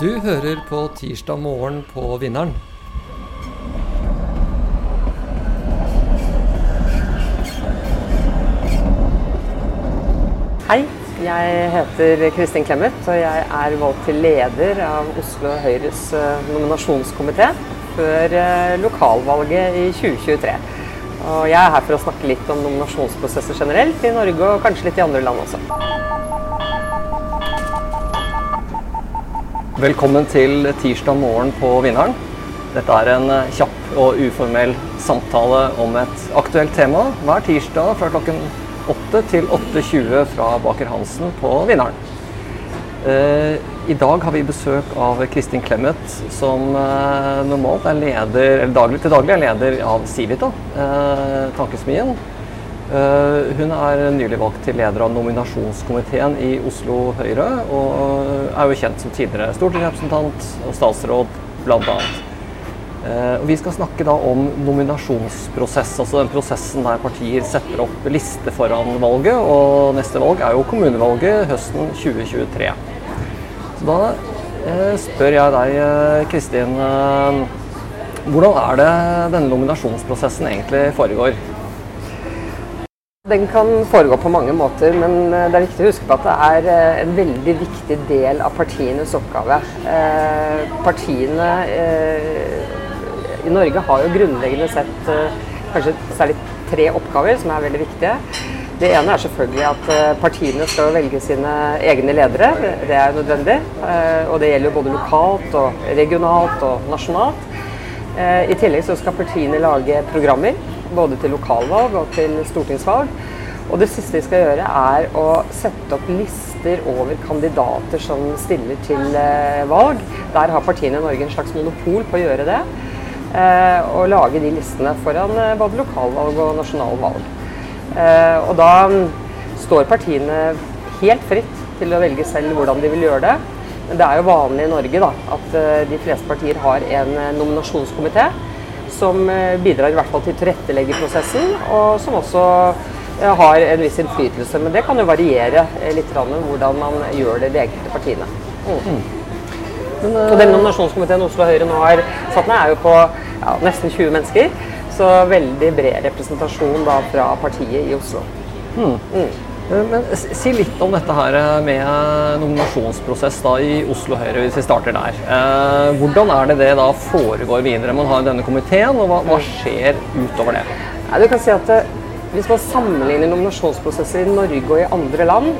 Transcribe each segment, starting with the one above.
Du hører på Tirsdag morgen på Vinneren. Hei, jeg heter Kristin Clemet, og jeg er valgt til leder av Oslo Høyres eh, nominasjonskomité før eh, lokalvalget i 2023. Og jeg er her for å snakke litt om nominasjonsprosesser generelt i Norge og kanskje litt i andre land også. Velkommen til tirsdag morgen på Vinneren. Dette er en eh, kjapp og uformell samtale om et aktuelt tema hver tirsdag fra klokken 8 til 8.20 fra Baker Hansen på Vinneren. Eh, I dag har vi besøk av Kristin Clemet, som eh, normalt er leder, eller daglig, til daglig er leder av Civita, Tankesmien. Eh, hun er nylig valgt til leder av nominasjonskomiteen i Oslo Høyre, og er jo kjent som tidligere stortingsrepresentant og statsråd, annet. Eh, vi skal snakke da om nominasjonsprosess, altså den prosessen der partier setter opp liste foran valget. Og neste valg er jo kommunevalget høsten 2023. Så da eh, spør jeg deg, eh, Kristin. Eh, hvordan er det denne nominasjonsprosessen egentlig foregår? Den kan foregå på mange måter, men eh, det er viktig å huske på at det er eh, en veldig viktig del av partienes oppgave. Eh, partiene i Norge har jo grunnleggende sett kanskje særlig tre oppgaver som er veldig viktige. Det ene er selvfølgelig at partiene skal velge sine egne ledere. Det er nødvendig. Og det gjelder både lokalt og regionalt og nasjonalt. I tillegg så skal partiene lage programmer både til lokalvalg og til stortingsvalg. Og det siste vi skal gjøre, er å sette opp lister over kandidater som stiller til eh, valg. Der har partiene i Norge en slags monopol på å gjøre det. Eh, og lage de listene foran eh, både lokalvalg og nasjonalvalg. Og da står partiene helt fritt til å velge selv hvordan de vil gjøre det. Men det er jo vanlig i Norge da, at de fleste partier har en nominasjonskomité som eh, bidrar i hvert fall til å tilrettelegge prosessen, og som også eh, har en viss innflytelse. Men det kan jo variere eh, litt hvordan man gjør det i de enkelte partiene. Mm. Men, og Den nominasjonskomiteen Oslo Høyre nå har satt ned, er jo på ja, nesten 20 mennesker. Så veldig bred representasjon da fra partiet i Oslo. Mm. Mm. Eh, men Si litt om dette her eh, med nominasjonsprosess da i Oslo Høyre, hvis vi starter der. Eh, hvordan er det det da foregår videre? Man har denne komiteen, og hva, hva skjer utover det? Ja, du kan si at Hvis man sammenligner nominasjonsprosesser i Norge og i andre land,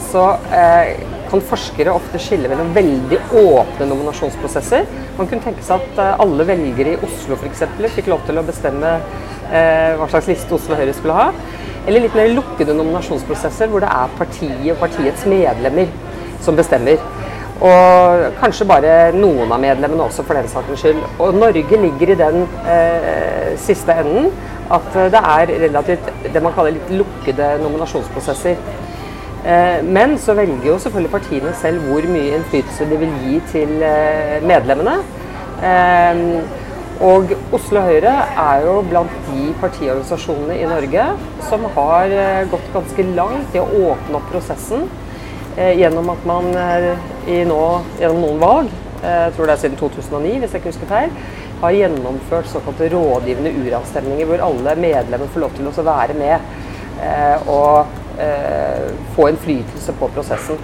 så eh, kan forskere ofte skille mellom veldig åpne nominasjonsprosesser. Man kunne tenke seg at alle velgere i Oslo f.eks. fikk lov til å bestemme eh, hva slags liste Oslo Høyre skulle ha. Eller litt mer lukkede nominasjonsprosesser hvor det er partiet og partiets medlemmer som bestemmer. Og kanskje bare noen av medlemmene også, for den sakens skyld. Og Norge ligger i den eh, siste enden at det er relativt det man kaller litt lukkede nominasjonsprosesser. Eh, men så velger jo selvfølgelig partiene selv hvor mye innflytelse de vil gi til eh, medlemmene. Eh, og Oslo Høyre er jo blant de partiorganisasjonene i Norge som har eh, gått ganske langt i å åpne opp prosessen eh, gjennom at man eh, nå, gjennom noen valg, jeg tror det er siden 2009 hvis jeg ikke husker feil, har gjennomført såkalte rådgivende uravstemninger hvor alle medlemmer får lov til å være med og få innflytelse på prosessen.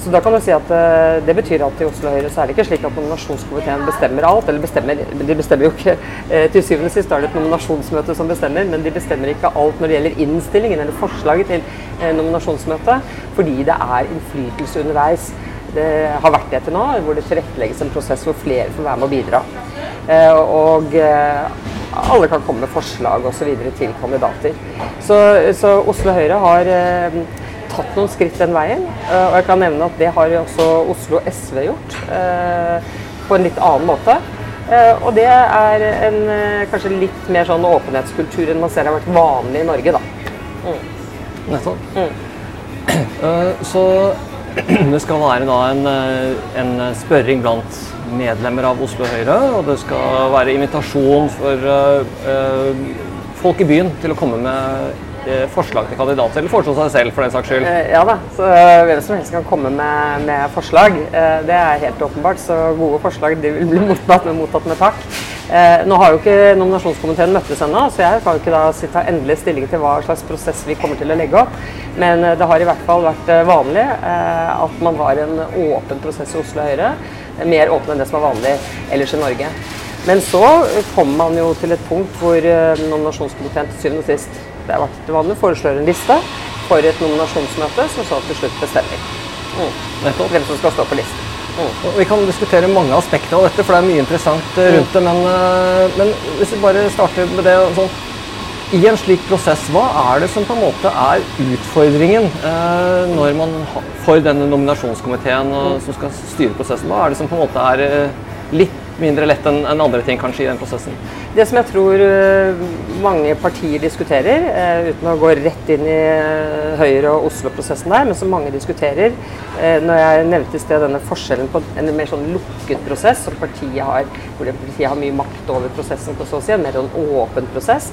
Så da kan du si at uh, Det betyr at i Oslo Høyre så er det ikke slik at nominasjonskomiteen bestemmer alt. eller bestemmer, De bestemmer jo ikke uh, til syvende og sist er det et nominasjonsmøte som bestemmer, men de bestemmer ikke alt når det gjelder innstillingen eller forslaget til uh, nominasjonsmøtet, fordi det er innflytelse underveis. Det har vært det til nå, hvor det tilrettelegges en prosess hvor flere får være med å bidra. og alle kan komme med forslag osv. til kandidater. Så, så Oslo Høyre har tatt noen skritt den veien. Eh, og jeg kan nevne at det har også Oslo SV gjort. Eh, på en litt annen måte. Eh, og det er en kanskje litt mer sånn åpenhetskultur enn man ser har vært vanlig i Norge, da. Mm. Nettopp. Mm. Så det skal være da en, en, spørring blant medlemmer av Oslo Høyre, og det skal være invitasjon for folk i byen til å komme med forslag til kandidater, eller foreslå seg selv for den saks skyld? Eh, ja da, så eh, hvem som helst kan komme med, med forslag. Eh, det er helt åpenbart. Så gode forslag de vil bli mottatt med, mottatt med takk. Eh, nå har jo ikke nominasjonskomiteen møttes ennå, så jeg kan jo ikke da ta endelig stilling til hva slags prosess vi kommer til å legge opp. Men eh, det har i hvert fall vært eh, vanlig eh, at man har en åpen prosess i Oslo Høyre. Mer åpen enn det som er vanlig ellers i Norge. Men så kommer man jo til et punkt hvor eh, nominasjonskomiteen til syvende og sist det vært vanlig, foreslår en liste for et nominasjonsmøte, som så til slutt bestemmer mm. Hvem som skal stå på listen. Mm. Vi kan diskutere mange aspekter av dette, for det er mye interessant eh, rundt det. Men, eh, men hvis vi bare starter med det sånn, I en slik prosess, hva er det som på en måte er utfordringen eh, når man for denne nominasjonskomiteen og, som skal styre prosessen? Hva er det som på en måte er eh, litt mindre lett enn andre ting kanskje i den prosessen? Det som jeg tror eh, mange partier diskuterer, eh, uten å gå rett inn i eh, Høyre- og Oslo-prosessen der, men som mange diskuterer Når jeg nevnte i sted denne forskjellen på en mer sånn lukket prosess, som partiet har, hvor partiet har mye makt over prosessen, på så å si, en mer sånn åpen prosess,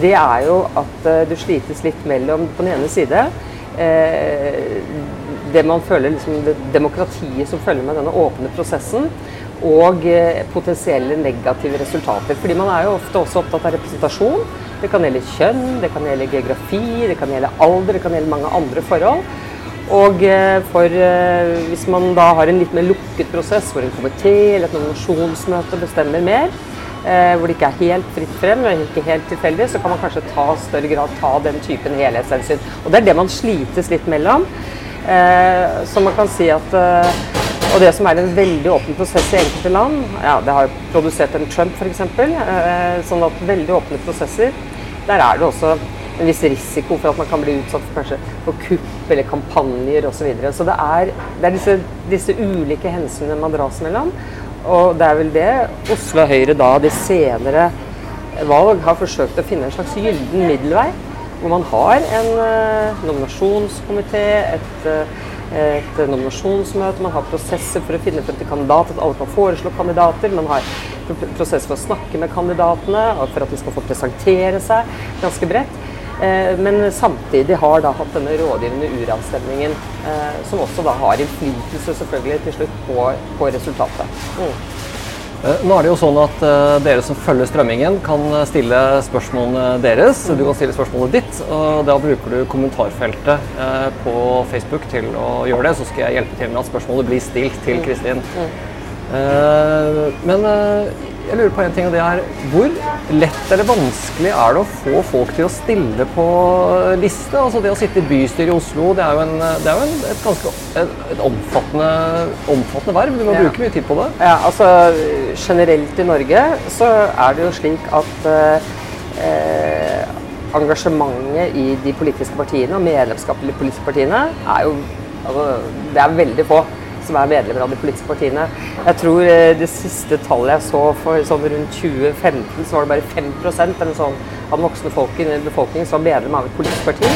det er jo at du slites litt mellom på den ene side det man føler liksom det demokratiet som følger med denne åpne prosessen, og eh, potensielle negative resultater. Fordi man er jo ofte også opptatt av representasjon. Det kan gjelde kjønn, det kan gjelde geografi, det kan gjelde alder, det kan gjelde mange andre forhold. Og eh, for, eh, hvis man da har en litt mer lukket prosess, hvor en komité eller et nominasjonsmøte bestemmer mer, hvor det ikke er helt fritt frem, og ikke helt tilfeldig, så kan man kanskje ta større grad ta den typen helhetshensyn. Og det er det man slites litt mellom. Så man kan si at og det som er en veldig åpen prosess i enkelte land, ja, det har jo produsert en Trump f.eks., eh, sånn at veldig åpne prosesser, der er det også en viss risiko for at man kan bli utsatt for kanskje for kupp eller kampanjer osv. Så, så det er, det er disse, disse ulike hensynene man dras mellom. Og det er vel det Oslo Høyre da de senere valg har forsøkt å finne en slags gyllen middelvei. Hvor man har en uh, nominasjonskomité, et, uh, et nominasjonsmøte, man har prosesser for å finne frem til kandidater, at alle kan foreslå kandidater. Man har prosess for å snakke med kandidatene, og for at de skal få presentere seg ganske bredt. Eh, Men samtidig har da hatt denne rådgivende uravstemningen, eh, som også da har innflytelse selvfølgelig til slutt på, på resultatet. Mm. Eh, Nå er det jo sånn at eh, dere som følger strømmingen, kan eh, stille spørsmålene deres. Du kan stille spørsmålet ditt, og da bruker du kommentarfeltet på Facebook til å gjøre det. Så skal jeg hjelpe til med at spørsmålet blir stilt til Kristin. Eh, men jeg lurer på en ting, og det er hvor lett eller vanskelig er det å få folk til å stille på liste? Altså det å sitte i bystyret i Oslo, det er jo, en, det er jo en, et ganske et, et omfattende, omfattende verv. Du må Ja. bruke mye tid på det. Ja, altså generelt i Norge så er det jo slik at eh, engasjementet i de politiske partiene og medlemskapet i de politiske partiene er jo altså, Det er veldig få som er medlemmer av de politiske partiene. Jeg tror eh, det siste tallet jeg så for sånn rundt 2015, så var det bare 5 eller sånn, av den voksne folken, befolkningen som var medlem av et politisk parti.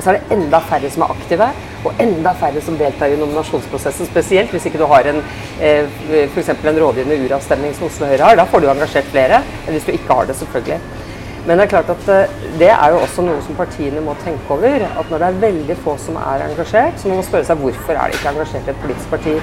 Og så er det enda færre som er aktive, og enda færre som deltar i nominasjonsprosessen. Spesielt hvis ikke du har en, f.eks. for eksempel en rådgivende uravstemning som Oslo Høyre har. Da får du engasjert flere enn hvis du ikke har det, selvfølgelig. Men det er klart at eh, det er jo også noe som partiene må tenke over. At når det er veldig få som er engasjert, så må man spørre seg hvorfor er de ikke engasjert i et politisk parti.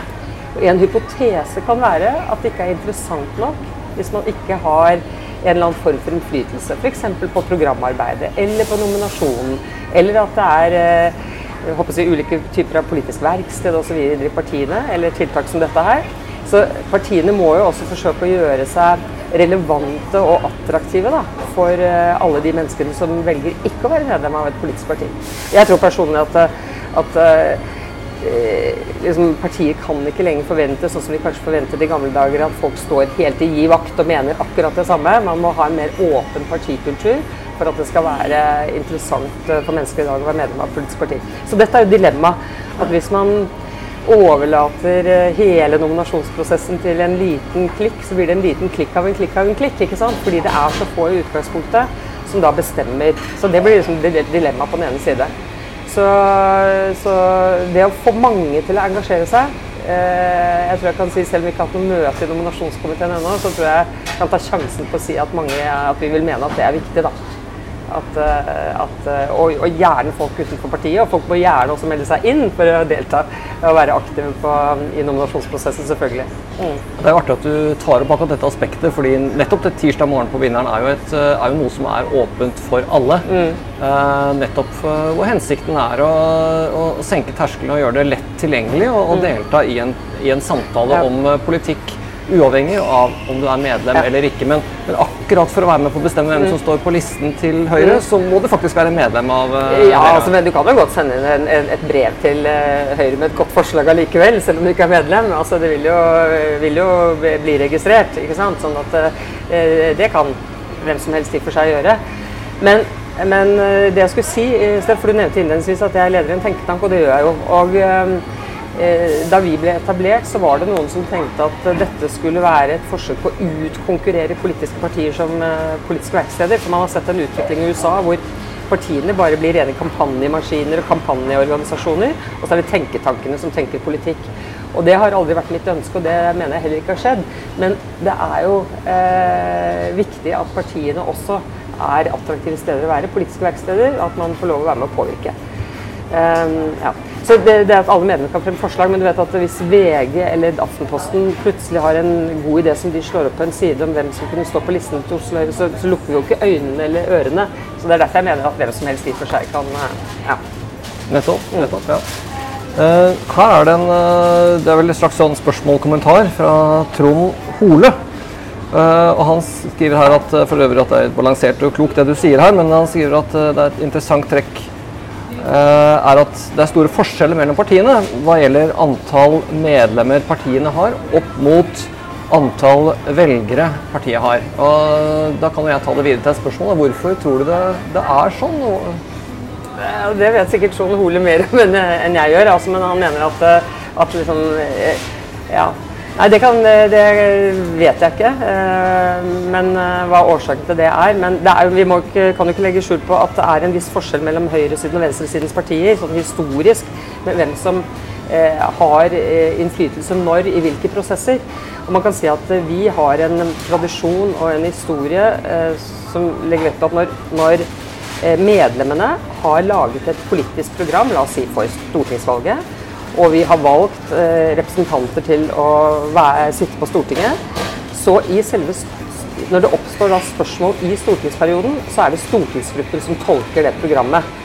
En hypotese kan være at det ikke er interessant nok hvis man ikke har en eller annen form for innflytelse. F.eks. på programarbeidet, eller på nominasjonen, eller at det er eh, jeg håper si, ulike typer av politisk verksted osv. i partiene, eller tiltak som dette her. Så partiene må jo også forsøke å gjøre seg relevante og attraktive da, for eh, alle de menneskene som velger ikke å være medlem av et politisk parti. Jeg tror personlig at, eh, at eh, liksom, partier kan ikke lenger forvente, sånn som vi kanskje forventet i gamle dager, at folk står helt i gi vakt og mener akkurat det samme. Man må ha en mer åpen partikultur for at det skal være interessant for mennesker i dag å være medlem av et politisk parti. Så dette er jo dilemmaet. At hvis man overlater eh, hele nominasjonsprosessen til en liten klikk, så blir det en liten klikk av en klikk av en klikk. ikke sant? Fordi det er så få i utgangspunktet som da bestemmer. Så det blir liksom di- dilemma på den ene side. Så, så det å få mange til å engasjere seg eh, Jeg tror jeg kan si, selv om vi ikke har hatt noe møte i nominasjonskomiteen ennå, så tror jeg jeg kan ta sjansen på å si at, mange, at vi vil mene at det er viktig. da. At, eh, at, eh, og, og, gjerne folk utenfor partiet. Og folk må gjerne også melde seg inn for å delta og være aktive på, i nominasjonsprosessen, selvfølgelig. Mm. Det er jo artig at du tar opp akkurat dette aspektet, fordi nettopp det tirsdag morgen på Vinneren er jo, et, er jo noe som er åpent for alle. Mm. Eh, nettopp hvor hensikten er å, å senke terskelen og gjøre det lett tilgjengelig og, og mm. delta i en, i en samtale ja. om politikk uavhengig av om du er medlem eller ikke. Men, men, akkurat for å være med på å bestemme hvem mm. som står på listen til Høyre, mm. så må du faktisk være medlem av uh, Ja, altså, men du kan jo godt sende inn en, en, et brev til uh, Høyre med et godt forslag allikevel, selv om du ikke er medlem. Altså, det vil jo, vil jo bli registrert, ikke sant. Sånn at uh, det kan hvem som helst i for seg gjøre. Men, men det jeg skulle si, for du nevnte innledningsvis at jeg er leder i en tenketank, og det gjør jeg jo. og Eh, da vi ble etablert, så var det noen som tenkte at dette skulle være et forsøk på å utkonkurrere politiske partier som eh, politiske verksteder. For man har sett en utvikling i USA hvor partiene bare blir rene kampanjemaskiner og kampanjeorganisasjoner. Og så er det tenketankene som tenker politikk. Og det har aldri vært mitt ønske, og det mener jeg heller ikke har skjedd. Men det er jo eh, viktig at partiene også er attraktive steder å være, politiske verksteder. At man får lov å være med å påvirke. Um, ja. Så det, det, er at alle medlemmer kan fremme forslag, men du vet at hvis VG eller Aftenposten plutselig har en god idé som de slår opp på en side om hvem som kunne stå på listen til Oslo så, så, lukker vi jo ikke øynene eller ørene. Så det er derfor jeg mener at hvem som helst i og for seg kan ja. Nettopp. nettopp ja. Uh, hva er den uh, Det er vel et slags sånn spørsmål-kommentar fra Trond Hole. Uh, og Han skriver her at for øvrig at det er balansert og klokt det du sier her, men han skriver at det er et interessant trekk Eh, er at det er store forskjeller mellom partiene hva gjelder antall medlemmer partiene har, opp mot antall velgere partiet har. Og Da kan jeg ta det videre til et spørsmål. Hvorfor tror du det, det er sånn? Det vet sikkert Trond Hole mer om enn jeg gjør, altså, men han mener at, at liksom, eh, ja, Nei, det, kan, det, vet jeg ikke. Eh, men eh, hva årsaken til det er. Men det er, vi ikke, kan jo ikke legge skjul på at det er en viss forskjell mellom høyresiden og venstresidens partier, sånn historisk, med hvem som eh, har innflytelse når i hvilke prosesser. Og man kan si at vi har en tradisjon og en historie som legger vekt på at når, når medlemmene har laget et politisk program, la oss si for stortingsvalget, og vi har valgt eh, representanter til å være, sitte på Stortinget. Så i selve, når det oppstår spørsmål i stortingsperioden, så er det stortingsgruppen som tolker det programmet.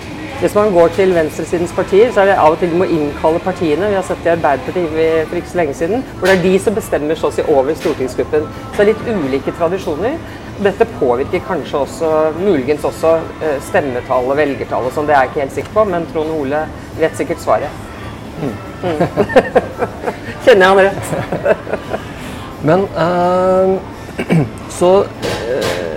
Hvis man går til venstresidens partier, så er det av og til de må innkalle partiene. Vi har sett det i Arbeiderpartiet for ikke så lenge siden, hvor det er de som bestemmer så å si over stortingsgruppen. Så det er litt ulike tradisjoner. Dette påvirker kanskje også, muligens også, eh, stemmetallet, velgertallet, sånn. Det er jeg ikke helt sikker på, men Trond Ole vet sikkert svaret. Mm. Kjenner jeg han rett. Men uh, så uh,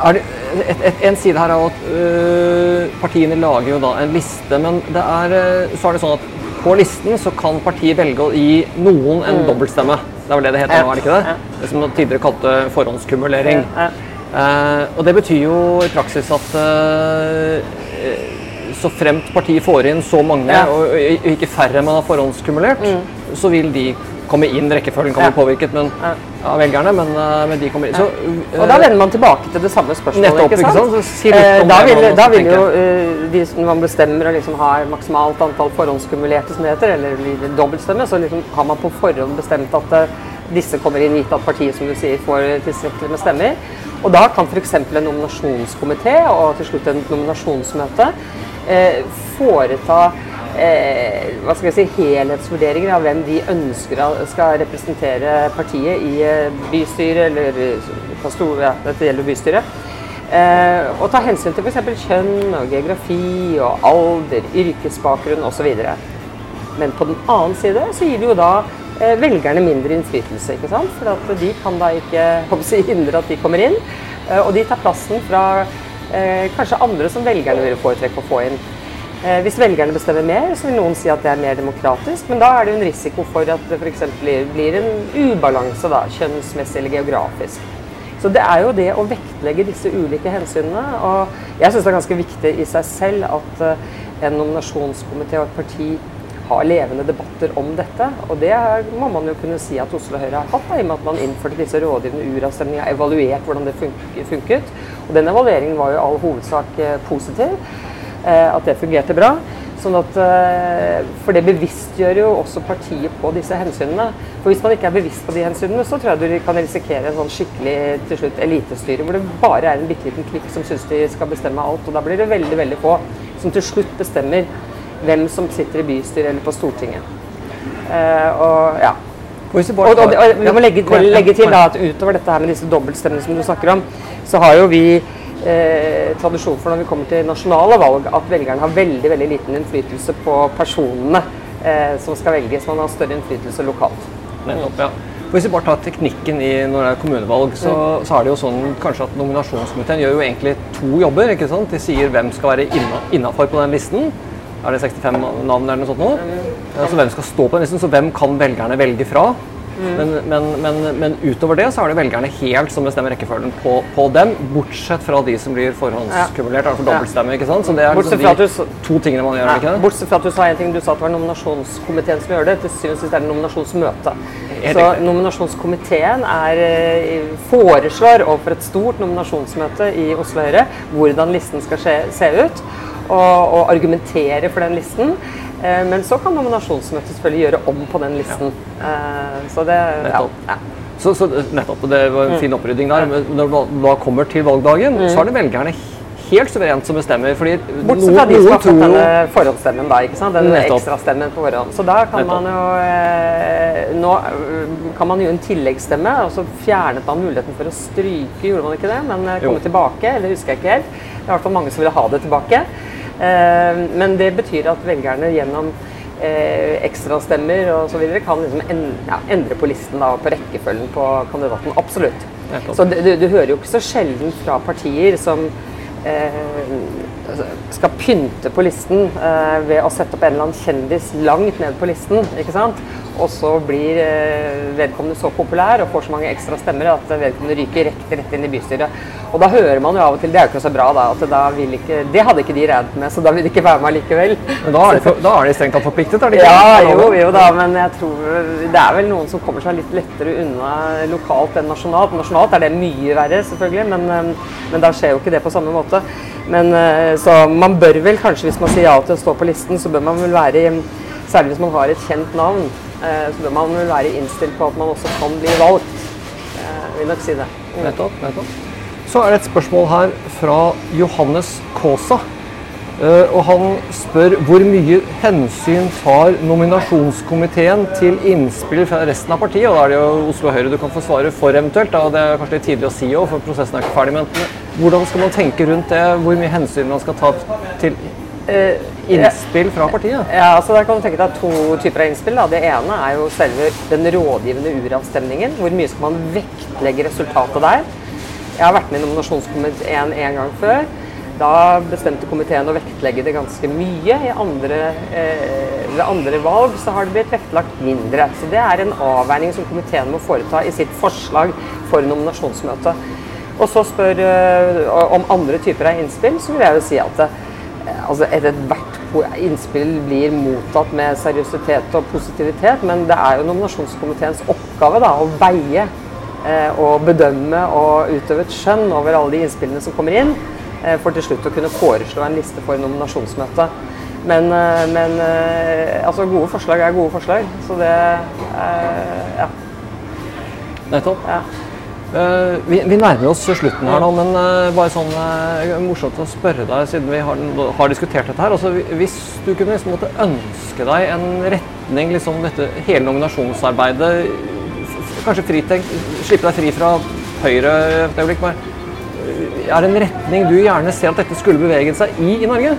er det et, et, en side her er at uh, partiene lager jo da en liste, men det er, så er det sånn at på listen så kan partiet velge å gi noen en mm. dobbeltstemme. Det er vel det det heter nå, er det ikke det? Det som man tidligere kalte forhåndskumulering. og det betyr jo i praksis at så fremt partiet får inn så mange, ja. og ikke færre man har forhåndskumulert, mm. så vil de komme inn. Rekkefølgen kan bli ja. påvirket men, ja. av velgerne, men, eh, men, de kommer inn. Så, og da vender man tilbake til det samme spørsmålet. Nettopp, ikke sant? Ikke sant? Si eh, da vil, da vil jo uh, de som man bestemmer å liksom ha maksimalt antall forhåndskumulerte, som heter, eller dobbeltstemme, så liksom har man på forhånd bestemt at uh, disse kommer inn gitt at partiet som du sier, får tilstrekkelig med stemmer. Og da kan f.eks. en nominasjonskomité og til slutt et nominasjonsmøte eh, foreta eh, hva skal jeg si, helhetsvurderinger av hvem de ønsker skal representere partiet i eh, bystyret, eller ja, dette gjelder bystyret. Eh, og ta hensyn til f.eks. kjønn og geografi og alder, yrkesbakgrunn osv. Men på den annen side så gir det jo da eh, velgerne mindre innflytelse. ikke sant? For de kan da ikke hindre at de kommer inn. Eh, og de tar plassen fra Eh, kanskje andre som velgerne vil foretrekke å få inn. Eh, hvis velgerne bestemmer mer, så vil noen si at det er mer demokratisk, men da er det en risiko for at det f.eks. blir en ubalanse da, kjønnsmessig eller geografisk. Så det er jo det å vektlegge disse ulike hensynene. Og jeg syns det er ganske viktig i seg selv at eh, en nominasjonskomité og et parti har levende debatter om dette. Og det må man jo kunne si at Oslo Høyre har hatt, i og med at man innførte disse rådgivende uravstemningene, evaluert hvordan det funket, Og den evalueringen var jo i all hovedsak eh, positiv. Eh, at det fungerte bra. Sånn at, eh, for det bevisstgjør jo også partiet på disse hensynene. For Hvis man ikke er bevisst på de hensynene, så tror jeg du kan risikere en sånn skikkelig til slutt elitestyre, hvor det bare er en bitte liten klikk som syns de skal bestemme alt. Og da blir det veldig veldig få som til slutt bestemmer hvem som sitter i bystyret eller på Stortinget. Og ja. Og, og, og, og vi må legge, legge til da at utover dette her med disse dobbeltstemmene som du snakker om, så har jo vi eh, tradisjon for når vi kommer til nasjonale valg, at velgerne har veldig veldig liten innflytelse på personene eh, som skal velges. Man har større innflytelse lokalt. Nettopp, ja. Hvis vi bare tar teknikken i når det er kommunevalg, så, mm. så, er det jo sånn kanskje at nominasjonskomiteen gjør jo egentlig to jobber. ikke sant? De sier hvem skal være innafor på den listen. Er det 65 navn eller noe sånt nå? Mm. Så hvem skal stå på den listen? Så hvem kan velgerne velge fra? Mm. Men, men, men, men, utover det så er det velgerne helt som bestemmer rekkefølgen på, på dem, bortsett fra de som blir forhåndskumulert, altså dobbeltstemme. ikke sant? Så det er liksom de du, to tingene man gjør. Ja. ikke det? Bortsett fra at du sa en ting, du sa at det var nominasjonskomiteen som gjør det. Til syvende og sist er det nominasjonsmøtet. Så nominasjonskomiteen er, eh, foreslår overfor et stort nominasjonsmøte i Oslo Høyre hvordan listen skal se, se ut, og, og argumentere for den listen. Eh, men så kan nominasjonsmøtet selvfølgelig gjøre om på den listen. Ja. Eh, så det Nettopp. Ja. Så, så, nettopp, Det var en mm. fin opprydding der. Men når det da kommer til valgdagen, mm. så er det velgerne helt suverent som bestemmer. fordi Bortsett fra de som har fått denne forhåndsstemmen, da. ikke sant? Den ekstrastemmen på forhånd. Så da kan nettopp. man jo eh, Nå kan man gjøre en tilleggsstemme, og så fjernet man muligheten for å stryke, gjorde man ikke det? Men komme jo. tilbake, eller husker jeg ikke helt. Det er i hvert fall mange som ville ha det tilbake. Eh, men det betyr at velgerne gjennom eh, ekstrastemmer osv. kan liksom en, ja, endre på listen da, på rekkefølgen på kandidaten. Absolutt. Så du, du, hører jo ikke så sjelden fra partier som eh, altså, skal pynte på listen eh, ved å sette opp en eller annen kjendis langt ned på listen. ikke sant? Og så blir eh, vedkommende så populær og får så mange ekstra stemmer at vedkommende ryker rett, rett, inn i bystyret. Og da hører man jo av og til Det er jo ikke så bra, da. at da vil ikke, Det hadde ikke de regnet med, så da vil de ikke være med likevel. Men da er de, for, da er de strengt tatt forpliktet? er de ikke? Ja, jo, jo da, men jeg tror det er vel noen som kommer seg litt lettere unna lokalt enn nasjonalt. Nasjonalt er det mye verre, selvfølgelig, men, eh, men da skjer jo ikke det på samme måte. Men eh, Så man bør vel kanskje, hvis man sier ja til å stå på listen, så bør man vel være i Særlig hvis man har et kjent navn. Eh, så bør man vel være innstilt på at man også kan bli valgt. Jeg eh, vil nok si det. Mm. Nettopp, nettopp. Så er det et spørsmål her fra Johannes Kaasa. Uh, og han spør hvor mye hensyn tar nominasjonskomiteen til innspill fra resten av partiet? Og da er det jo Oslo Høyre du kan få svare for eventuelt. Da. Det er kanskje litt tidlig å si òg, for prosessen er ikke ferdig. Men hvordan skal man tenke rundt det? Hvor mye hensyn man skal ta til innspill fra partiet? Ja, altså der kan du tenke deg to typer av innspill. Da. Det ene er jo selve den rådgivende uravstemningen. Hvor mye skal man vektlegge resultatet der? Jeg har vært med i nominasjonskomiteen en gang før. Da bestemte komiteen å vektlegge det ganske mye. I andre, eh, ved andre valg så har det blitt vektlagt mindre. Så det er en avveining som komiteen må foreta i sitt forslag for nominasjonsmøtet. Og så spør eh, om andre typer av innspill, så vil jeg jo si at det, altså ethvert innspill blir mottatt med seriøsitet og positivitet, men det er jo nominasjonskomiteens oppgave da, å veie eh, og bedømme og utøve et skjønn over alle de innspillene som kommer inn, eh, for til slutt å kunne foreslå en liste for nominasjonsmøtet. Men, eh, men eh, altså, gode forslag er gode forslag, så det Ja. Nettopp. Ja. Uh, vi, vi, nærmer oss slutten her nå, men uh, bare sånn uh, morsomt å spørre deg, siden vi har, har diskutert dette her. Altså, hvis du kunne liksom måtte ønske deg en retning, liksom dette hele nominasjonsarbeidet Kanskje fritenkt, slippe deg fri fra Høyre et øyeblikk. Bare er en retning du gjerne ser at dette skulle beveget seg i i Norge?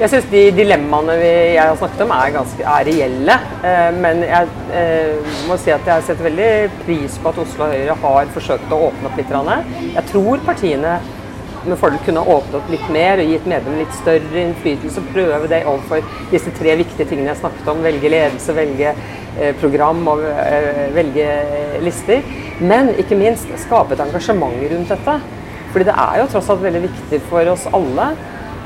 Jeg syns de dilemmaene vi, jeg har snakket om, er, ganske, er reelle. Eh, men jeg eh, må si at jeg setter veldig pris på at Oslo Høyre har forsøkt å åpne opp litt. Jeg tror partiene med fordel kunne åpnet opp litt mer og gitt medlemmene litt større innflytelse. Prøve det overfor disse tre viktige tingene jeg snakket om. Velge ledelse, velge eh, program og velge lister. Men ikke minst skape et engasjement rundt dette. Fordi det er jo tross alt veldig viktig for oss alle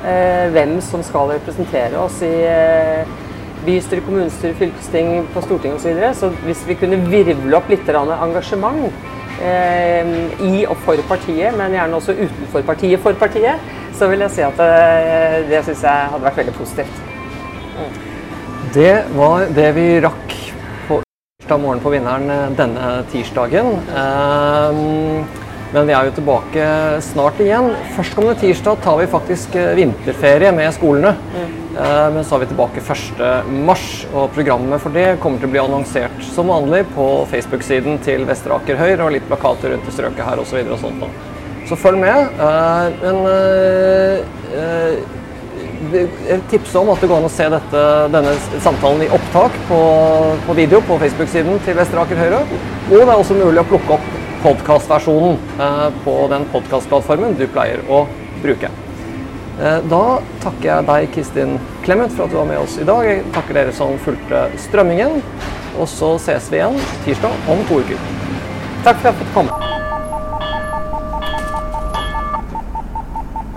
eh, hvem som skal representere oss i eh, bystyre, kommunestyre, fylkesting, på Stortinget osv. Så, videre. så hvis vi kunne virvle opp litt engasjement eh, i og for partiet, men gjerne også utenfor partiet for partiet, så vil jeg si at eh, det syns jeg hadde vært veldig positivt. Det var det vi rakk på tirsdag morgen på Vinneren eh, denne tirsdagen. Ehm, men vi er jo tilbake snart igjen. Førstkommende tirsdag tar vi faktisk eh, vinterferie med skolene. Mm. Men så er vi tilbake 1.3, og programmet for det kommer til å bli annonsert som vanlig på Facebook-siden til Vestre Aker Høyre og litt plakater rundt i strøket her osv. Så, og sånt da. så følg med. Eh, Men eh, eh, jeg tipser om at det går an å se dette, denne samtalen i opptak på, på video på Facebook-siden til Vestre Aker Høyre. Og det er også mulig å plukke opp podkastversjonen eh, på den podkastplattformen du pleier å bruke. Eh, Da takker jeg deg, Kristin Clemet, for at du var med oss i dag. Jeg takker dere som fulgte strømmingen. Og så ses vi igjen tirsdag om to uker. Takk for at jeg fikk komme.